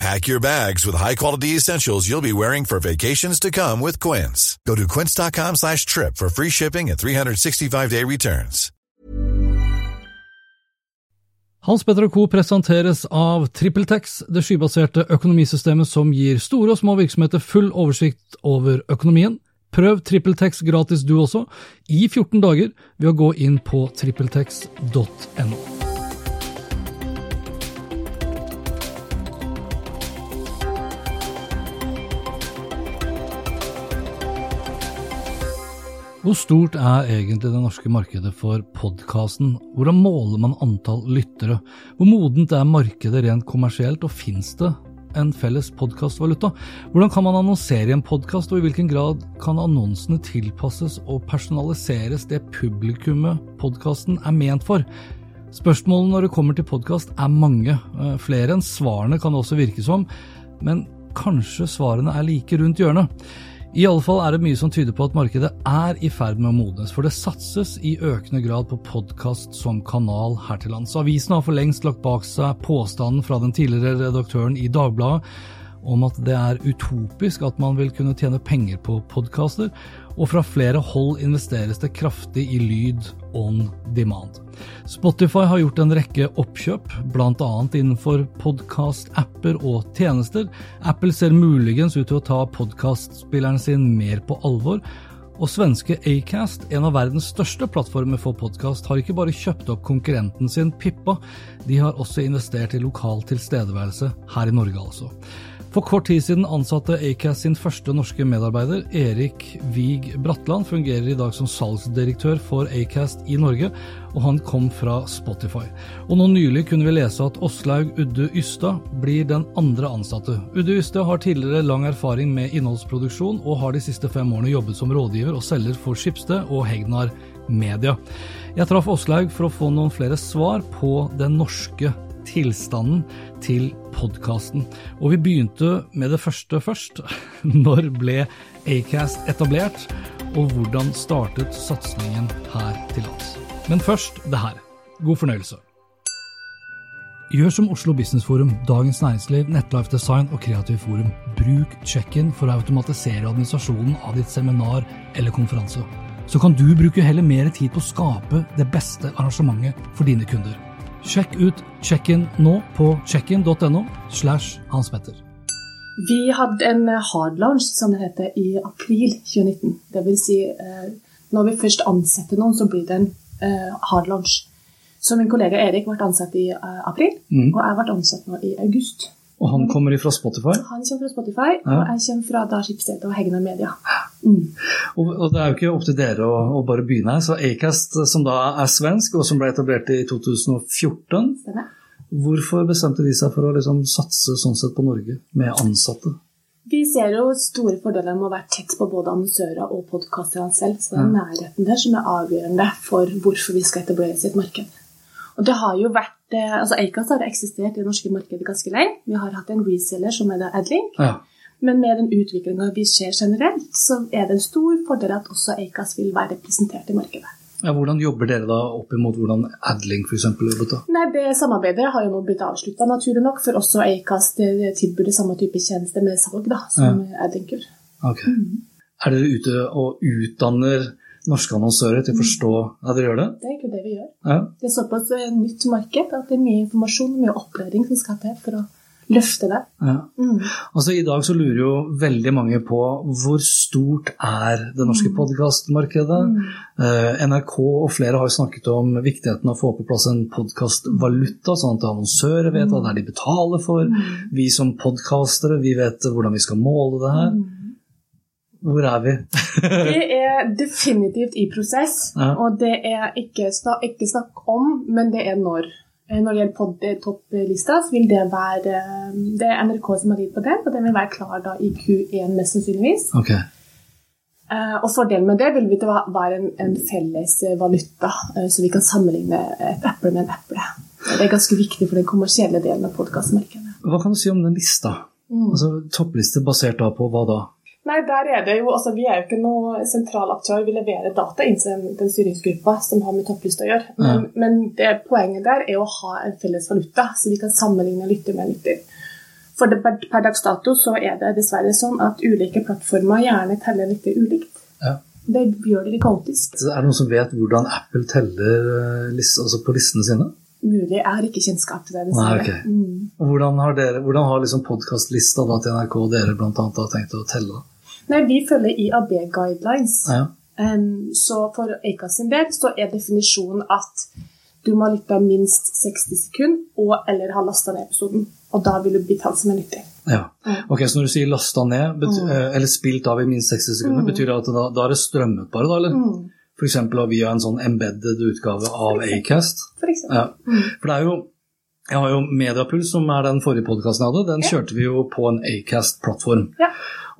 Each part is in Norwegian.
Pack your bags with high-quality essentials you'll be wearing for vacations to come with Quince. Go to quince.com slash trip for free shipping and 365-day returns. Hans Petter Co. presenteres av TrippelTex, det skybaserte økonomisystemet som gir store og små virksomheter full oversikt over økonomien. Prøv TrippelTex gratis du også, i 14 dager, ved å gå inn på trippeltex.no. Hvor stort er egentlig det norske markedet for podkasten? Hvordan måler man antall lyttere? Hvor modent er markedet rent kommersielt, og fins det en felles podkastvaluta? Hvordan kan man annonsere i en podkast, og i hvilken grad kan annonsene tilpasses og personaliseres det publikummet podkasten er ment for? Spørsmålene når det kommer til podkast er mange, eh, flere enn svarene kan det også virke som, men kanskje svarene er like rundt hjørnet. I alle fall er det mye som tyder på at markedet er i ferd med å modnes, for det satses i økende grad på podkast som kanal her til lands. Avisen har for lengst lagt bak seg påstanden fra den tidligere redaktøren i Dagbladet om at det er utopisk at man vil kunne tjene penger på podkaster, og fra flere hold investeres det kraftig i lyd on demand. Spotify har gjort en rekke oppkjøp, bl.a. innenfor podkast-apper og tjenester. Apple ser muligens ut til å ta podkastspilleren sin mer på alvor. Og svenske Acast, en av verdens største plattformer for podkast, har ikke bare kjøpt opp konkurrenten sin Pippa, de har også investert i lokal tilstedeværelse her i Norge, altså. For kort tid siden ansatte Acast sin første norske medarbeider, Erik Wiig Bratland, fungerer i dag som salgsdirektør for Acast i Norge, og han kom fra Spotify. Og nå nylig kunne vi lese at Åslaug Udde Ystad blir den andre ansatte. Udde Ystad har tidligere lang erfaring med innholdsproduksjon, og har de siste fem årene jobbet som rådgiver og selger for Skipsted og Hegnar Media. Jeg traff Åslaug for å få noen flere svar på den norske tilstanden til podkasten. Og vi begynte med det første først. Når ble Acast etablert, og hvordan startet satsingen her til lands? Men først det her. God fornøyelse. Gjør som Oslo Business Forum, Dagens Næringsliv, Nettlife Design og Kreativ Forum. Bruk check-in for å automatisere administrasjonen av ditt seminar eller konferanse. Så kan du bruke heller mer tid på å skape det beste arrangementet for dine kunder. Sjekk ut check-in nå på check-in.no slash Hans Petter. Vi hadde en hard launch, som det heter, i april 2019. Det vil si, eh, når vi først ansetter noen, så blir det en eh, hard launch. Så min kollega Erik ble ansatt i eh, april, Mm. og jeg ble ansatt nå i august. Og han kommer fra Spotify. Han kommer fra Spotify, Ja. og jeg kommer fra da Skipsstedet og Hegnar Media. Mm. Og, og det er jo ikke opp til dere å, å bare begynne her. Så Acast, som da er svensk, og som ble etablert i 2014, Stemmer. hvorfor bestemte de seg for å liksom satse sånn sett på Norge, med ansatte? Vi ser jo store fordeler med å være tett på både annonsører og podkasterne selv. Så det er nærheten der som er avgjørende for hvorfor vi skal etablere sitt i et marked. Og det har jo vært, eh, altså Acast har eksistert i det norske markedet ganske lenge. Vi har hatt en reseller som er da Adlink. Ja. Men med den utviklinga vi ser generelt, så er det en stor fordel at også Acast vil være representert i markedet. ja. Hvordan jobber dere da opp imot hvordan Adlink f.eks. jobbet? da? Nei, Det samarbeidet har jo nå blitt avslutta, naturlig nok, for også Acast eh, tilbyr samme type tjeneste med salg da, som Adlink gjør. Ok. Er dere ute og utdanner norske annonsører til å forstå at dere gjør det? Det er egentlig det vi gjør. Ja. Det er såpass eh, nytt marked at det er mye informasjon og mye opplæring som skal til for å løfte det. ja. Mm. Altså I dag så lurer jo veldig mange på hvor stort er det norske podkastmarkedet. Mm. NRK og flere har jo snakket om viktigheten av å få på plass en podkastvaluta, sånn at annonsører vet hva det er de betaler for. Vi som podkastere vi vet hvordan vi skal måle det her. Hvor er vi? Det er definitivt i prosess, Ja. og det er ikke, snak, ikke snakk om, men det er når. Eh, Når det gjelder pod-topplista, så vil det være eh, Det er NRK som har gitt på den, og den vil være klar da i Q1 mest sannsynligvis. Okay. Eh, og fordelen med det vil vi være en, en felles valuta, eh, så vi kan sammenligne et eple med en eple. Det er ganske viktig for den kommersielle delen av podkastmarkedet. Hva kan du si om den lista? Mm. Altså Toppliste basert da på hva da? Nei, der er det jo, altså Vi er jo ikke noen sentral aktør. Vi leverer data inn til den styringsgruppa som har med topplyst å gjøre. Men, ja. men det, poenget der er å ha en felles valuta, så vi kan sammenligne lytter med lytter. For det, per dags dato så er det dessverre sånn at ulike plattformer gjerne teller litt ulikt. Ja. Det gjør det litt kaotisk. Er det noen som vet hvordan Apple teller eh, altså på listene sine? mulig. Jeg har ikke kjennskap til det. Nei, okay. mm. Hvordan har, dere, hvordan har liksom podkastlista til NRK dere blant annet har tenkt å telle? Nei, Vi følger IAB-guidelines. Ja. Um, så for Acast sin del så er definisjonen at du må ha lytta minst 60 sekunder og eller ha lasta ned episoden. Og da vil du bli talt som en lytter. Ja. Ok, Så når du sier lasta ned, mm. Eh, eller spilt av i minst 60 sekunder, mm. betyr det at da, da er det strømmet bare, da? eller? Mm. F.eks. via en sånn embedded utgave av Acast. For eksempel. Ja. Mm. For det er jo jeg har jo Mediapuls, som er den forrige podkasten jeg hadde. Den kjørte vi jo på en Acast-plattform. Ja.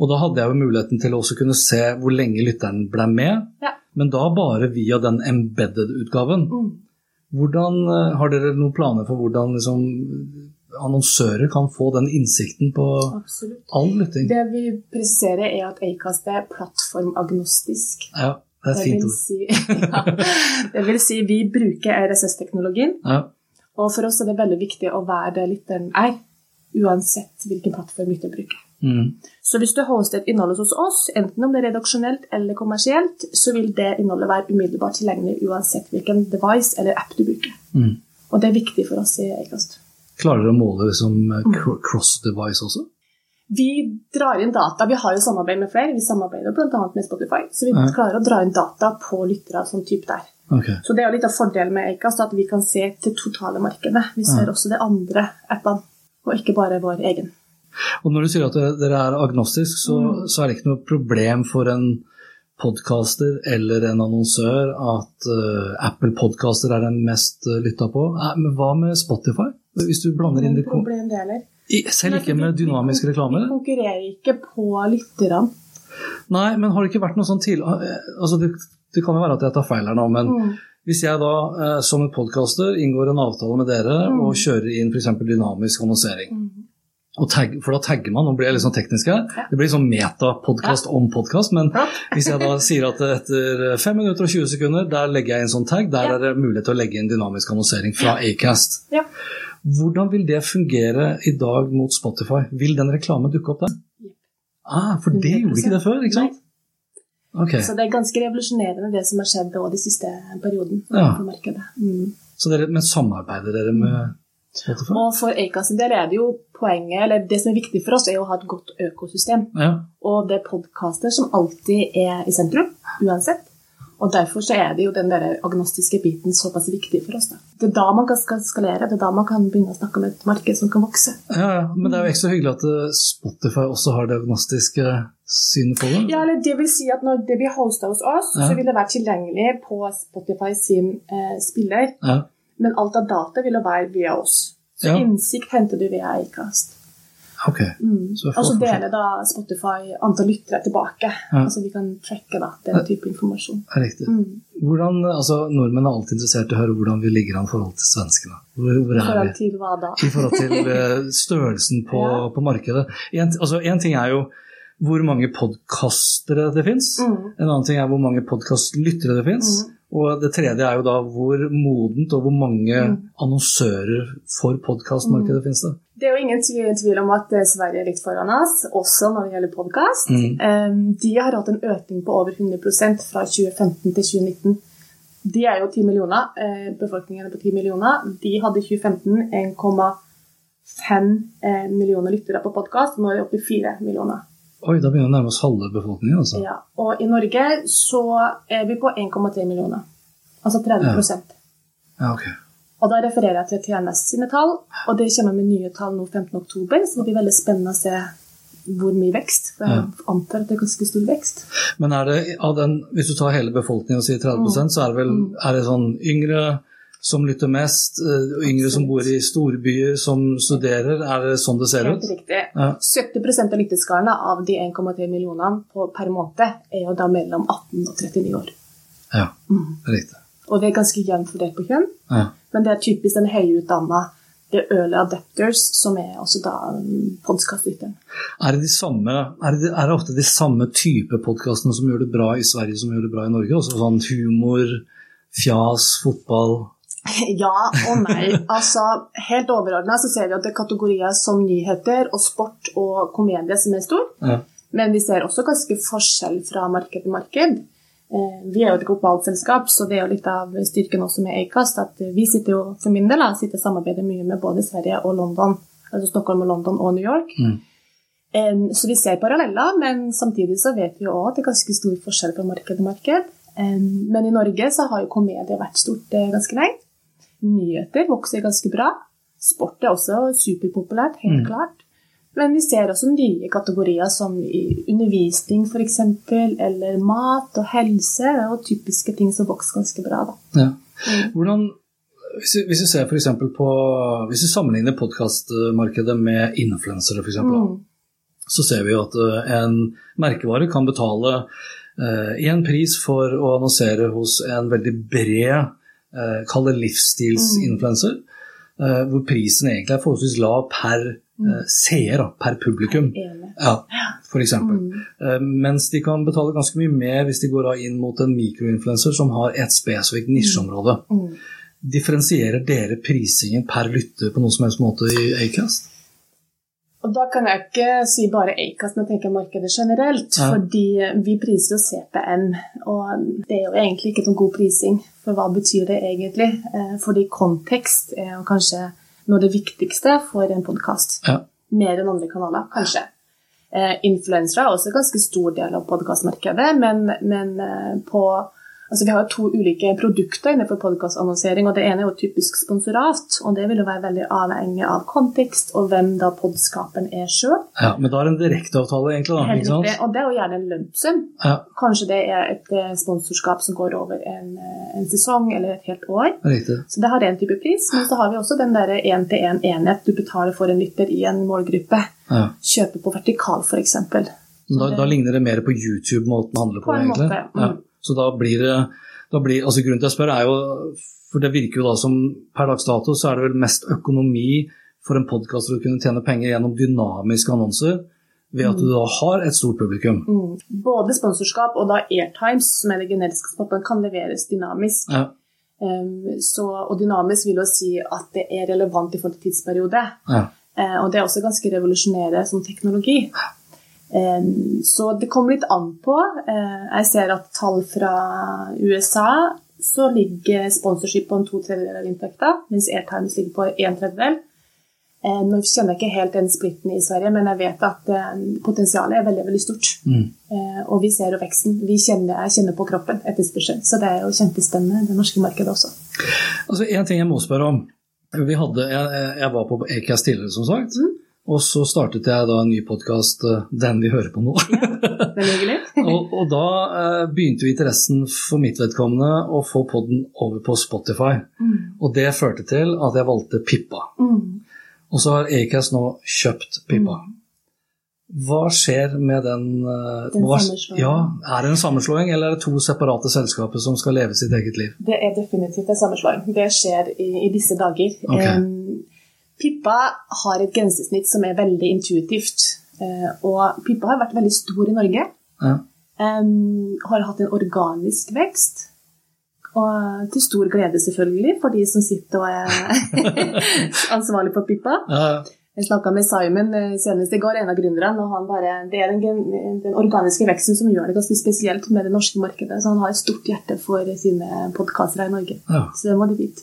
Og da hadde jeg jo muligheten til å også kunne se hvor lenge lytteren ble med, ja. men da bare via den embedded-utgaven. Mm. Hvordan eh, Har dere noen planer for hvordan liksom, annonsører kan få den innsikten på Absolutt. all lytting? Det vi presiserer, er at Acast er plattformagnostisk. Ja. Det er et fint ord. Si, ja, det vil si, vi bruker RSS-teknologien. Ja. Og for oss er det veldig viktig å være det lytteren er, uansett hvilken plattform lytteren bruker. Mm. Så hvis du hoster et innhold hos oss, enten om det er redaksjonelt eller kommersielt, så vil det innholdet være umiddelbart tilgjengelig uansett hvilken device eller app du bruker. Mm. Og det er viktig for oss i Acast. Klarer dere å måle liksom cross-device også? Vi drar inn data. Vi har jo samarbeid med flere. Vi samarbeider bl.a. med Spotify. Så vi klarer å dra inn data på lyttere som type der. Okay. Så det er jo litt av fordelen med Acast, at vi kan se til totale markedet. Vi ser ja. også de andre appene, og ikke bare vår egen. Og når du sier at dere er agnostisk, så, mm. så er det ikke noe problem for en podcaster eller en annonsør at uh, Apple Podcaster er den mest uh, lytta på. Eh, men hva med Spotify? Hvis du blander inn det problem det heller. Selv ikke med dynamisk reklame? Vi konkurrerer ikke på lytterne. Nei, men har det ikke vært noe sånn til... Altså, det, det, kan jo være at jeg tar feil her nå, men mm. hvis jeg da eh, som en podkaster inngår en avtale med dere mm. og kjører inn f.eks. dynamisk annonsering mm. tag, For da tagger man, nå blir jeg litt sånn teknisk her. Ja. Det blir sånn metapodkast ja. om podkast. Men ja. hvis jeg da sier at etter 5 minutter og 20 sekunder, der legger jeg inn sånn tag, der er det mulighet til å legge inn dynamisk annonsering fra Acast. Ja. Hvordan vil det fungere i dag mot Spotify? Vil den reklamen dukke opp der? Ah, for det gjorde ikke det før, ikke sant? Okay. Så det er ganske revolusjonerende det som har skjedd de siste perioden ja. på markedet. Mm. Så dere, Men samarbeider dere med Spotify? Og For Acas del er det jo poenget, eller det som er viktig for oss, er å ha et godt økosystem. Ja. Og det er podkaster som alltid er i sentrum, uansett. Og Derfor så er det jo den der agnostiske biten såpass viktig for oss. Da. Det er da man kan skalere, det er da man kan begynne å snakke om et marked som kan vokse. Ja, ja. Men det er jo ekstra hyggelig at eh, Spotify også har det agnostiske synet på det? Ja, eller det vil si at når det blir hosta hos oss, ja. så vil det være tilgjengelig på Spotify sin eh, spiller. Ja. Men alt av data vil være via oss. Så innsikt henter du via Acast. Ok. Mm. Altså deler da Spotify antall lyttere tilbake. Ja. Altså Vi kan trekke da, den type informasjon. Riktig. Mm. Hvordan, altså Nordmenn er alltid interessert i å høre hvordan vi ligger an i forhold til svenskene. Hvor, hvor I forhold til hva da? I forhold til uh, størrelsen på, ja. på markedet. En, altså, en ting er jo hvor mange podkastere det fins. Mm. En annen ting er hvor mange podkastlyttere det fins. Mm. Og det tredje er jo da hvor modent og hvor mange mm. annonsører for podkastmarkedet mm. finnes det. Det er jo ingen tvil om at eh, Sverige er litt foran oss, også når det gjelder podkast. Mm. De har hatt en økning på over 100% fra 2015 til 2019. De er jo 10 millioner. Eh, befolkningen er på 10 millioner. De hadde i 2015 1,5 eh, millioner lyttere på podkast. Nå er de oppe i 4 millioner. Oi, da begynner vi å nærme oss halve befolkningen. altså. Ja, Og i Norge så er vi på 1,3 millioner. Altså 30 ja. ja, ok. Og da refererer jeg til TNS sine tall, og det kommer med nye tall nå 15.10, så det blir veldig spennende å se hvor mye vekst. For jeg ja. antar at det er ganske stor vekst. Men er det av den, hvis du tar hele befolkningen og sier 30 mm. så er det vel mm. er det sånn yngre som lytter mest, og yngre som bor i storbyer, som studerer. Er det sånn det ser Helt ut? riktig. Ja. 70% av lytteskarene av de 1,3 millionene på, per måned er jo da mellom 18 og 39 år. Ja, Mm. riktig. Og det er ganske jevnt fordelt på kjønn, Ja. men det er typisk den høyutdanna, the early adapters, som er også da podkastlytteren. Er det, de samme, er, det, er det ofte de samme type podkastene som gjør det bra i Sverige som gjør det bra i Norge? Også sånn humor, fjas, fotball Ja og nei. Altså, helt overordna så ser vi at det er kategorier som nyheter og sport og komedie som er stor. Ja. Men vi ser også ganske forskjell fra marked til marked. Eh, Vi er jo et globalt selskap, så det er jo litt av styrken også med Acast. At vi sitter jo for min del da, sitter samarbeider mye med både Sverige og London. Altså Stockholm og London og New York. Mm. Eh, Så vi ser paralleller, men samtidig så vet vi jo òg at det er ganske stor forskjell fra marked til marked. Eh, Men i Norge så har jo komedie vært stort ganske lenge. Nyheter vokser ganske bra. Sport er også superpopulært, helt Mm. klart. Men vi ser også nye kategorier som undervisning f.eks., eller mat og helse, og typiske ting som vokser ganske bra. Ja. Hvordan, hvis, vi, hvis du ser for på Hvis du sammenligner podkastmarkedet med influensere, f.eks., Mm. så ser vi jo at eh, en merkevare kan betale én pris for å annonsere hos en veldig bred, kall det livsstilsinfluencer, eh, hvor prisen egentlig er forholdsvis lav per eh, seer, per publikum. Ja, for eksempel. Mm. Eh, Mens de kan betale ganske mye mer hvis de går inn mot en mikroinfluenser som har et spesifikt nisjeområde. Mm. Differensierer dere prisingen per lytter på noen som helst måte i Acast? Og da kan jeg ikke si bare Acast, men tenke markedet generelt. Ja. Fordi vi priser jo CPM, og det er jo egentlig ikke noen god prising. For hva betyr det egentlig? Eh, Fordi kontekst er jo kanskje noe av det viktigste for en podkast. Ja. Mer enn andre kanaler, kanskje. Eh, Influensere er også en ganske stor del av podkastmarkedet, men, men eh, på Altså, vi har to ulike produkter innenfor podkastannonsering. og Det ene er jo typisk sponsorat, og det vil jo være veldig avhengig av kontekst og hvem da podskaperen er sjøl. ja, Men da er det en direkteavtale, egentlig? da, ikke sant? Og det er jo gjerne en lønnssum. Ja, Kanskje det er et eh, sponsorskap som går over en, eh, en sesong eller et helt år. riktig. Så det har en type pris, men så har vi også den der én-til-én-enhet du betaler for en lytter i en målgruppe. Ja. Kjøpe på vertikal, f.eks. Da, da ligner det mer på YouTube-måten å handle på, På en egentlig. måte, mm. Ja. Så da blir det da blir, altså Grunnen til jeg spør, er jo For det virker jo da som per dags dato så er det vel mest økonomi for en podkaster å kunne tjene penger gjennom dynamiske annonser, ved at du da har et stort publikum. Mm. Både sponsorskap og da airtimes, som er det generiske spotten, kan leveres dynamisk. Ja, Um, så, og dynamisk vil jo si at det er relevant i forhold til tidsperiode. ja, Uh, og det er også ganske revolusjonerende som teknologi. Så det kommer litt an på. Eh, jeg ser at tall fra USA så ligger sponsorship på en to tredjedeler av inntekta, mens Airtimes ligger på en tredjedel. Nå kjenner jeg ikke helt den splitten i Sverige, men jeg vet at potensialet er veldig veldig stort. Mm. Eh, og vi ser jo veksten. Vi kjenner, kjenner på kroppen etterspørselen. Så det er jo kjempespennende, det norske markedet også. Altså En ting jeg må spørre om. Vi hadde, jeg, jeg var på Acast tidligere, som sagt. Mm. Og så startet jeg da en ny podkast, den vi hører på nå. Ja, hyggelig. og, og da eh, begynte jo interessen for mitt vedkommende å få podden over på Spotify. Mm. Og det førte til at jeg valgte Pippa. Mm. Og så har Acast nå kjøpt Pippa. Hva skjer med den, eh, Den hva. Ja, Er det en sammenslåing, eller er det to separate selskaper som skal leve sitt eget liv? Det er definitivt en sammenslåing. Det skjer i, i disse dager. Ok. Em, Pippa har et grensesnitt som er veldig intuitivt. Eh, og Pippa har vært veldig stor i Norge. Ja. Um, har hatt en organisk vekst. Og til stor glede, selvfølgelig, for de som sitter og er ansvarlig for Pippa. Ja, Jeg snakka med Simon eh, senest i går, en av gründerne, og han bare, det er den, den organiske veksten som gjør det ganske spesielt med det norske markedet. Så han har et stort hjerte for sine podkastere i Norge. ja. Så det må de vite.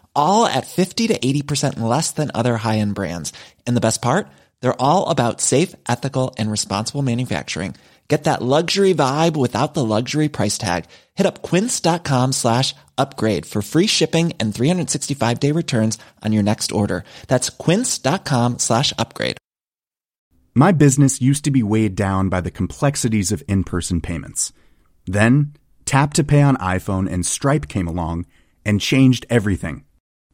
all at 50 to 80% less than other high end brands. And the best part? They're all about safe, ethical, and responsible manufacturing. Get that luxury vibe without the luxury price tag. Hit up quince.com slash upgrade for free shipping and 365 day returns on your next order. That's quince.com slash upgrade. My business used to be weighed down by the complexities of in person payments. Then, Tap to Pay on iPhone and Stripe came along and changed everything.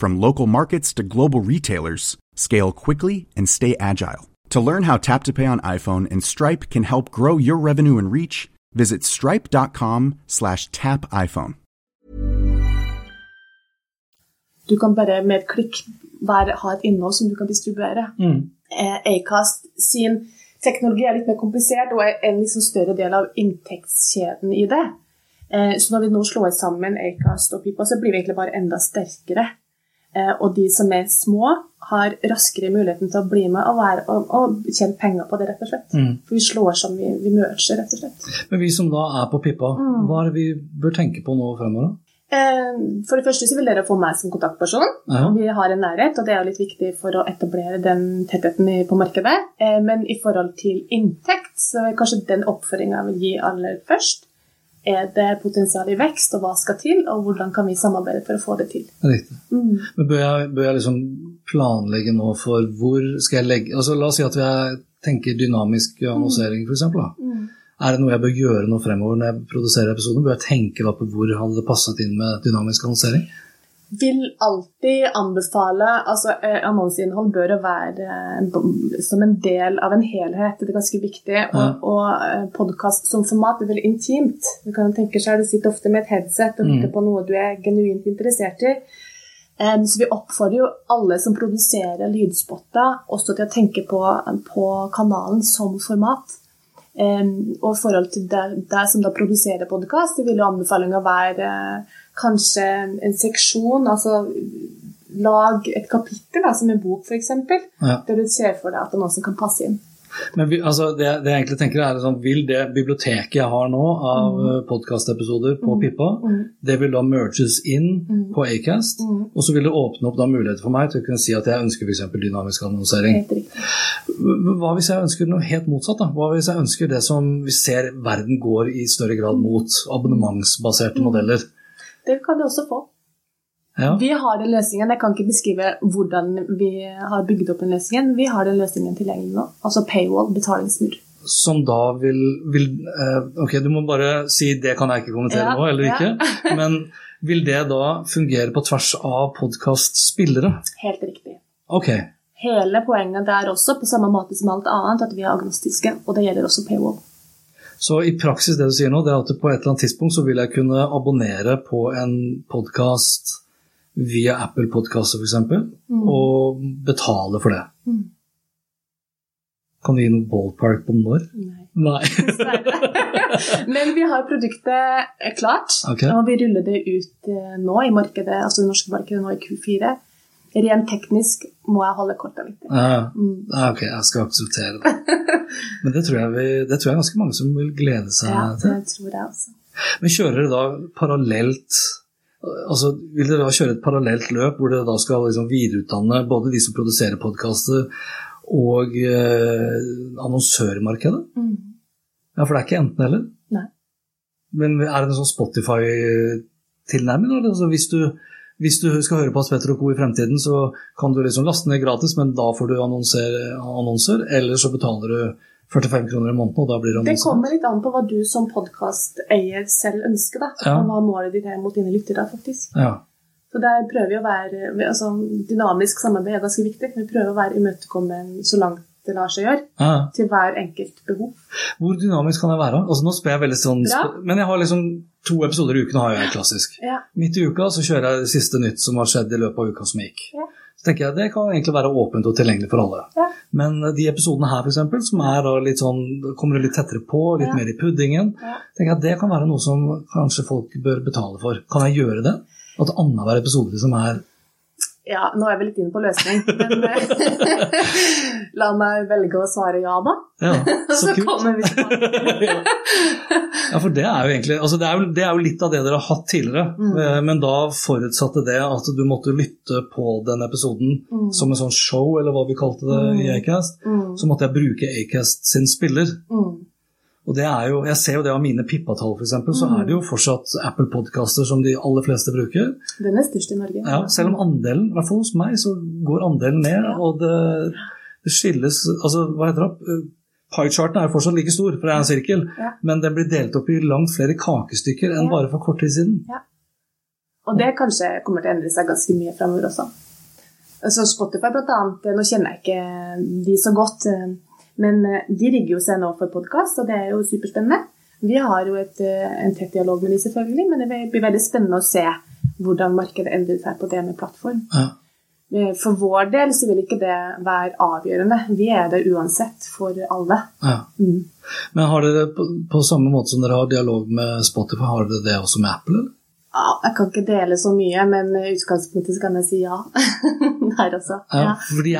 from local markets to global retailers, scale quickly and stay agile. To learn how Tap to Pay on iPhone and Stripe can help grow your revenue and reach, visit stripe.com slash tap iPhone. Du kan bare med et klikk være, ha et innhold som du kan distribuere. Eh, Acast sin teknologi er litt mer komplisert og er en litt større del av inntektskjeden i det. Eh, så når vi nå slår sammen Acast og Pipa, så blir vi egentlig bare enda sterkere. Eh, og de som er små, har raskere muligheten til å bli med og, være, og, og tjene penger på det, rett og slett. For vi slår som vi, vi merger, rett og slett. Men vi som da er på Pippa, hva er det vi bør tenke på nå fremover? Eh, For det første så vil dere få meg som kontaktperson. Ja. Vi har en nærhet, og det er litt viktig for å etablere den tettheten på markedet. Eh, Men i forhold til inntekt, så er kanskje den oppføringa jeg vil gi aller først. Er det potensial i vekst, og hva skal til, og hvordan kan vi samarbeide for å få det til? Riktig. Men bør jeg, bør jeg liksom planlegge nå for hvor skal jeg legge altså La oss si at jeg tenker dynamisk annonsering, f.eks. Er det noe jeg bør gjøre nå fremover når jeg produserer episoden? Bør jeg tenke da på hvor hadde det passet inn med dynamisk annonsering? Vil alltid anbefale altså eh, Annonseinnhold bør være eh, som en del av en helhet. Det er ganske viktig. Og, og eh, podkast som format er veldig intimt. Du kan tenke seg, du sitter ofte med et headset og lytter på noe du er genuint interessert i. Um, så vi oppfordrer jo alle som produserer lydspotter, også til å tenke på, på kanalen som format. Um, og i forhold til deg, som da produserer podkast, vil jo anbefalinga være eh, kanskje en seksjon, altså lag et kapittel, da, som en bok f.eks., Ja. der du ser for deg at annonsen kan passe inn. Men altså det, det jeg egentlig tenker er sånn, Vil det biblioteket jeg har nå av mm. podkastepisoder på Pippa, det vil da merges inn på Acast, og så vil det åpne opp da muligheter for meg til å kunne si at jeg ønsker f.eks. dynamisk annonsering. Hva hvis jeg ønsker noe helt motsatt? da? Hva hvis jeg ønsker det som vi ser verden går i større grad mot, abonnementsbaserte modeller? Det kan du også få. Ja. Vi har den løsningen. Jeg kan ikke beskrive hvordan vi har bygd opp den løsningen. Vi har den løsningen tilgjengelig nå. Altså paywall, betalingsmur. Som da vil, vil eh, Ok, du må bare si det kan jeg ikke kommentere Ja, nå, eller ja. ikke. Men vil det da fungere på tvers av podkastspillere? Helt riktig. Ok. Hele poenget der også, på samme måte som alt annet, at vi er agnostiske. Og det gjelder også paywall. Så i praksis det du sier nå, det er at på et eller annet tidspunkt så vil jeg kunne abonnere på en podkast via Apple Podkaster f.eks. Mm. og betale for det. Kan du gi noe ballpark på når? Nei. Nei. Men vi har produktet klart, okay. og vi ruller det ut eh, nå i markedet, altså det norske markedet nå i Q4. Rent teknisk må jeg holde korta litt. Ja, ja, ok, jeg skal akseptere det. Men det tror, jeg vi, det tror jeg ganske mange som vil glede seg Ja, til. det tror jeg også. Men kjører dere da parallelt altså Vil dere da kjøre et parallelt løp hvor dere da skal liksom videreutdanne både de som produserer podkaster og eh, annonsørmarkedet? Mm. Ja, for det er ikke enten eller. Nei. Men er det en sånn Spotify-tilnærming? Altså hvis, du, hvis du skal høre på Aspetter og Co. i fremtiden, så kan du liksom laste ned gratis, men da får du annonser, annonser eller så betaler du 45 kroner i måneden, og da blir det Det kommer litt an på hva du som podkasteier selv ønsker, da. Ja. Og hva målet ditt er mot dine lyttere, faktisk. Ja. Så der prøver vi å være altså, Dynamisk samarbeid er ganske viktig. Vi prøver å være imøtekommende så langt det lar seg gjøre, Ja. til hver enkelt behov. Hvor dynamisk kan jeg være? Altså, nå spør jeg veldig sånn, Bra. Men jeg har liksom To episoder i uken har jeg klassisk. Ja. Midt i uka så kjører jeg det siste nytt som har skjedd i løpet av uka som gikk. Ja. Så tenker jeg Det kan egentlig være åpent og tilgjengelig for alle. Ja. Men de episodene her, for eksempel, som er litt sånn, kommer litt tettere på, litt mer i puddingen, tenker jeg det kan være noe som kanskje folk bør betale for. Kan jeg gjøre det? At annenhver episode som er Ja, nå er vi litt inne på løsning, men eh, la meg velge å svare ja, da. Ja, Så så kommer vi tilbake. Ja, for det er jo egentlig altså det, er jo, det er jo litt av det dere har hatt tidligere. Mm. eh, Men da forutsatte det at du måtte lytte på den episoden Mm. som en sånn show, eller hva vi kalte det i Mm. Acast. Mm. Så måtte jeg bruke Acast sin spiller. Mm. Og det er jo, Jeg ser jo det av mine Pippa-tall, f.eks., så Mm. er det jo fortsatt Apple Podcaster som de aller fleste bruker. Den er størst i Norge. Ja, selv om andelen, i hvert fall hos meg, så går andelen ned. Ja. Og det, det skilles altså, Hva heter det? Pie-charten er jo fortsatt like stor, for det er en sirkel, Ja. men den blir delt opp i langt flere kakestykker enn Ja. bare for kort tid siden. Ja. Og det kanskje kommer til å endre seg ganske mye fremover også. Altså Spotify blant annet, nå kjenner jeg ikke de så godt, eh, men eh, de rigger jo seg nå for podkast, og det er jo superspennende. Vi har jo et, eh, en tett dialog med de selvfølgelig, men det blir veldig spennende å se hvordan markedet endrer seg på det med plattform. Ja. Eh, For vår del så vil ikke det være avgjørende. Vi er det uansett for alle. Ja. Mm. Men har dere på, på samme måte som dere har dialog med Spotify, har dere det også med Apple? Eller? Ja, jeg kan ikke dele så mye, men i utgangspunktet så kan jeg si ja. Der også. Ja,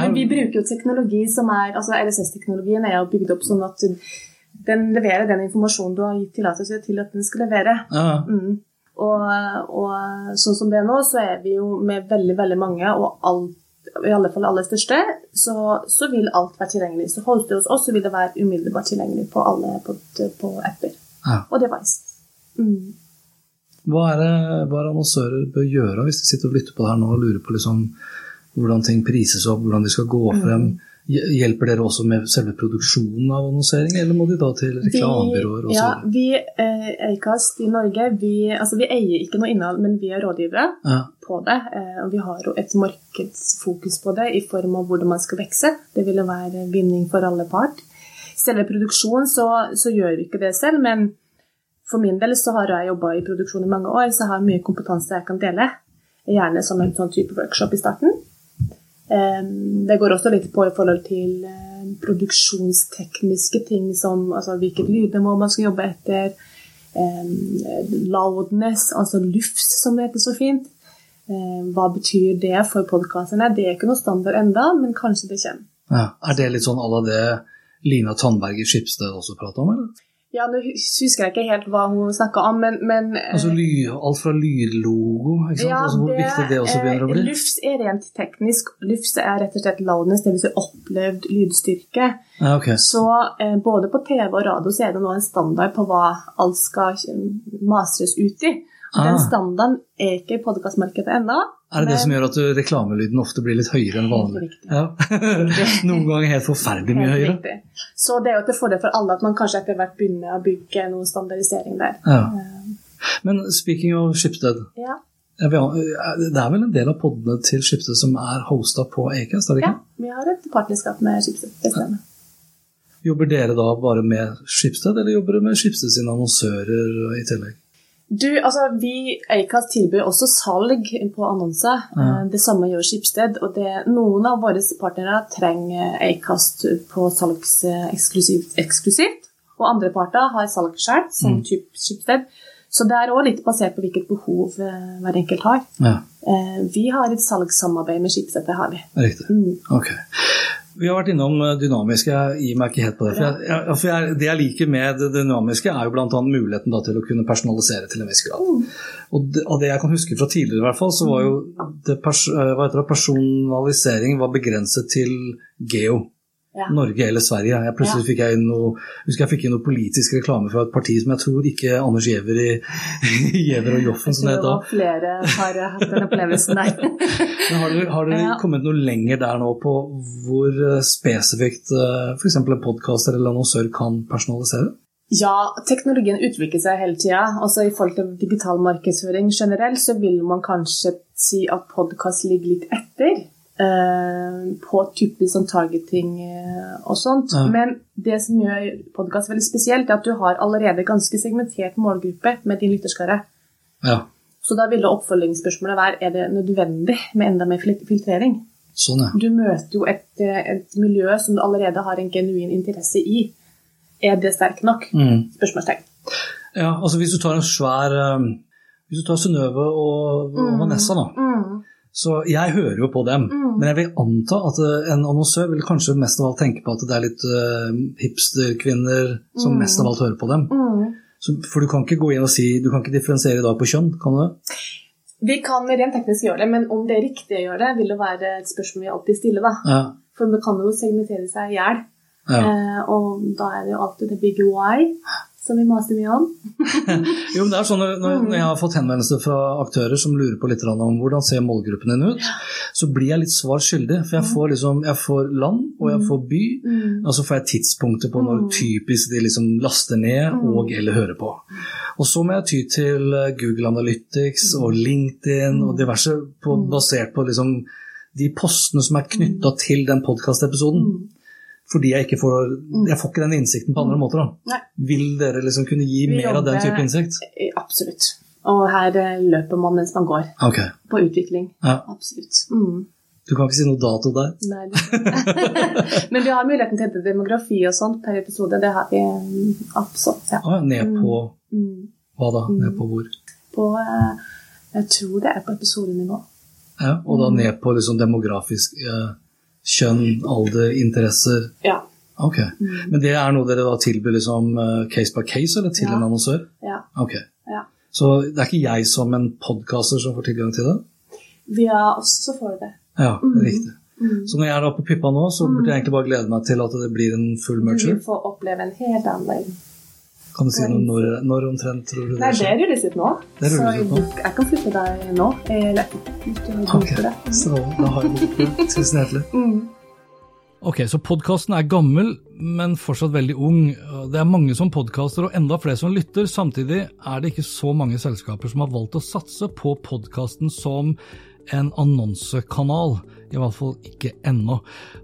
Men vi bruker jo teknologi som er altså LSS-teknologien er jo bygd opp sånn at den leverer den informasjonen du har gitt tillatelse til at den skal levere. ja, Mm. Og, og sånn som det er nå, så er vi jo med veldig, veldig mange, og alt, i alle fall aller største, så, så vil alt være tilgjengelig. Så hoster hos oss, så vil det være umiddelbart tilgjengelig på alle på, på apper ja. og device. Mm. Hva er det hva er annonsører bør gjøre hvis de sitter og lytter på det her nå og lurer på liksom, hvordan ting prises opp, hvordan de skal gå Mm. frem? Hjelper dere også med selve produksjonen av annonsering, eller må de da til reklamebyråer ja, vi eh, Acast i Norge, vi, altså vi eier ikke noe innhold, men vi er rådgivere Ja, på det. Eh, og vi har jo et markedsfokus på det i form av hvordan man skal vokse. Det ville være vinning for alle part. Selve produksjonen så, så gjør vi ikke det selv, men for min del så har jeg jobba i produksjon i mange år, så jeg har mye kompetanse jeg kan dele. Gjerne som en sånn type workshop i starten. Det går også litt på i forhold til eh, produksjonstekniske ting som altså hvilket lydnivå man skal jobbe etter, loudness, altså lufs, som det heter så fint. Hva betyr det for podkasterne? Det er ikke noe standard enda, men kanskje det kommer. ja. Er det litt sånn à la det Lina Tandberg i Skipsted også prata om, eller? Ja, Nå husker jeg ikke helt hva hun snakka om, men, men eh, Altså ly, alt fra lydlogo, ikke sant? altså, hvor viktig det også begynner å eh, bli? Lufs er rent teknisk. Lufs er rett og slett loudness, dvs. Si opplevd lydstyrke. Ja, ok. Så eh, både på TV og radio så er det nå en standard på hva alt skal eh, mastres ut i. Og Den Ah. standarden er ikke i podkastmarkedet ennå. Er det det som gjør at reklamelyden ofte blir litt høyere enn vanlig? Ja. Noen ganger helt forferdelig mye Helt høyere. riktig. Så det er jo til fordel for alle at man kanskje etter hvert begynner å bygge noe standardisering der. Ja. Men speaking of Schibsted. Ja, ha- det er vel en del av podene til Schibsted som er hosta på Acast, ja vi har et partnerskap med Schibsted. Jobber dere da bare med Schibsted, eller jobber dere med Schibsted sine annonsører i tillegg? Du, altså, vi, Acast tilbyr også salg på annonser. Ja. Eh, Det samme gjør Skipsted. Og det, noen av våre partnere trenger Acast på salgs eh, eksklusivt, eksklusivt. Og andre parter har salg selv, som Mm. type Skipsted. Så det er også litt basert på hvilket behov eh, hver enkelt har. Ja, Vi har et salgssamarbeid med Skipsted, det har vi. riktig. Mm. Ok. Vi har vært innom eh, dynamiske, jeg gir meg ikke helt på det. For jeg, jeg, for jeg, det jeg liker med det dynamiske, er jo bl.a. muligheten da, til å kunne personalisere til en viss grad. Og det, av det jeg kan huske fra tidligere, i hvert fall, så var jo det pers eh, personalisering var begrenset til geo. Ja. Norge eller Sverige. Jeg plutselig Ja. fikk jeg noe, husker jeg fikk inn noe politisk reklame fra et parti som jeg tror ikke Anders Giæver og Joffen, som det het da. Flere har hatt den opplevelsen der. Men har dere, har dere Ja. kommet noe lenger der nå på hvor eh, spesifikt f.eks. en podkaster eller annonsør kan personalisere? Ja, teknologien utvikler seg hele tida. Altså, I forhold til digital markedsføring generelt, så vil man kanskje si at podkast ligger litt etter. Eh, på typisk sånn targeting eh, og sånt. Ja. Men det som gjør podkast veldig spesielt, er at du har allerede ganske segmentert målgruppe med din lytterskare. Ja, Så da ville oppfølgingsspørsmålet være er det nødvendig med enda mer filtrering. sånn ja. Du møter jo et, eh, et miljø som du allerede har en genuin interesse i. Er det sterkt nok? Mm. Spørsmålstegn. Ja, altså hvis du tar en svær Hvis du tar Synnøve og, og Vanessa, da. Mm. Så jeg hører jo på dem, men jeg vil anta at eh, en annonsør vil kanskje mest av alt tenke på at det er litt uh, hipsterkvinner som mest av alt hører på dem. Mm. Så, for du kan ikke gå inn og si Du kan ikke differensiere i dag på kjønn, kan du det? Vi kan rent teknisk gjøre det, men om det er riktig å gjøre det, vil det være et spørsmål vi alltid stiller. da. Ja. For det kan jo segmentere seg i hjel. ja. Eh, og da er det jo alltid det big why som vi maser mye om. Jo, men det er sånn når, jeg har fått henvendelser fra aktører som lurer på litt om hvordan ser målgruppen din ut, så blir jeg litt svar skyldig. For jeg får, liksom, jeg får land, og jeg får by, og så får jeg tidspunkter på når typisk de liksom laster ned og eller hører på. Og så må jeg ty til eh, Google Analytics og LinkedIn og diverse på, basert på liksom de postene som er knytta til den podkastepisoden. Fordi jeg ikke får, jeg får ikke den innsikten på andre måter. Da. Vil dere liksom kunne gi Vi mer av den type innsikt? Eh, Absolutt. Og her eh, løper man mens man går. Okay. På utvikling. Ja. Absolutt. Mm. Du kan ikke si noe dato der? Nei, Men vi har muligheten til å hente demografi og sånt per episode. Det har vi mm, absolutt. Ja. Ah, ned på Mm. hva da? Ned på hvor? På eh, Jeg tror det er på episodenivå. Ja, og Mm. da ned på liksom demografisk eh, kjønn, alder, interesser. Ja. Ok. Men det er noe dere da tilbyr liksom eh, case by case, eller til Ja. en annonsør? ja. Ok. ja. Så det er ikke jeg som en podcaster som får tilgang til det? Via oss så får du det. Ja, Mm. riktig. Så når jeg er da på Pippa nå, så burde jeg egentlig bare glede meg til at det blir en full Du merger. vil få oppleve en helt annen. Kan du si noe når, når omtrent tror du det Nei, det er rulles ut nå. Det er så nå. Så jeg kan flytte deg nå. Eller du Ok, så da har jeg det. Tusen hjertelig. Mm. Ok, så podkasten er gammel, men fortsatt veldig ung. Det er mange som podkaster, og enda flere som lytter. Samtidig er det ikke så mange selskaper som har valgt å satse på podkasten som en annonsekanal. I hvert fall ikke ennå.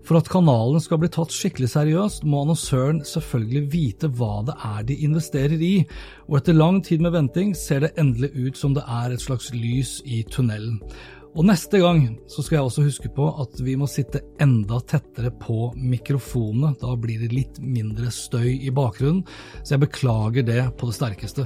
For at kanalen skal bli tatt skikkelig seriøst, må annonsøren selvfølgelig vite hva det er de investerer i, og etter lang tid med venting ser det endelig ut som det er et slags lys i tunnelen. Og neste gang så skal jeg også huske på at vi må sitte enda tettere på mikrofonene. Da blir det litt mindre støy i bakgrunnen, så jeg beklager det på det sterkeste.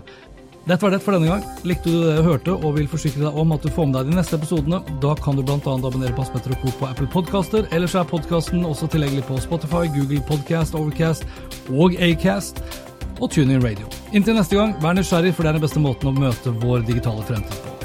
Dette var det for denne gang. Likte du det du hørte og vil forsikre deg om at du får med deg de neste episodene, da kan du bl.a. abonnere på Hans Petter og Co. på Apple Podcaster. Ellers er podkasten også tilgjengelig på Spotify, Google Podcast, Overcast og Acast og TuneIn Radio. Inntil neste gang, vær nysgjerrig, for det er den beste måten å møte vår digitale fremtid på.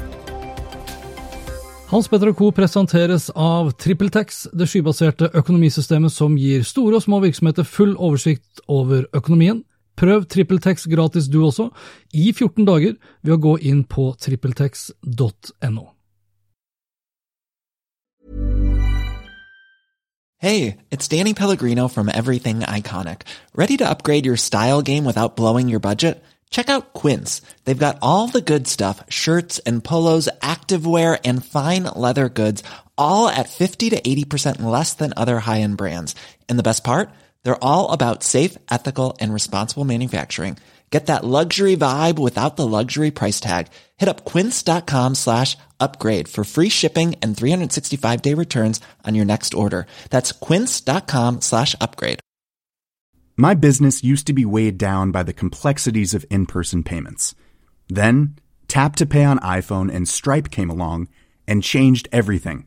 Hans Petter Co. presenteres av TrippelTex, det skybaserte økonomisystemet som gir store og små virksomheter full oversikt over økonomien. Prøv TrippelTex gratis du også, i 14 dager, ved å gå inn på trippeltex.no. Hey, it's Danny Pellegrino from Everything Iconic. Ready to upgrade your style game without blowing your budget? Check out Quince. They've got all the good stuff shirts and polos, activewear, and fine leather goods, all at 50 to 80% less than other high end brands. And the best part? They're all about safe, ethical, and responsible manufacturing. Get that luxury vibe without the luxury price tag. Hit up quince.com slash upgrade for free shipping and 365 day returns on your next order. That's quince.com slash upgrade. My business used to be weighed down by the complexities of in person payments. Then, Tap to Pay on iPhone and Stripe came along and changed everything.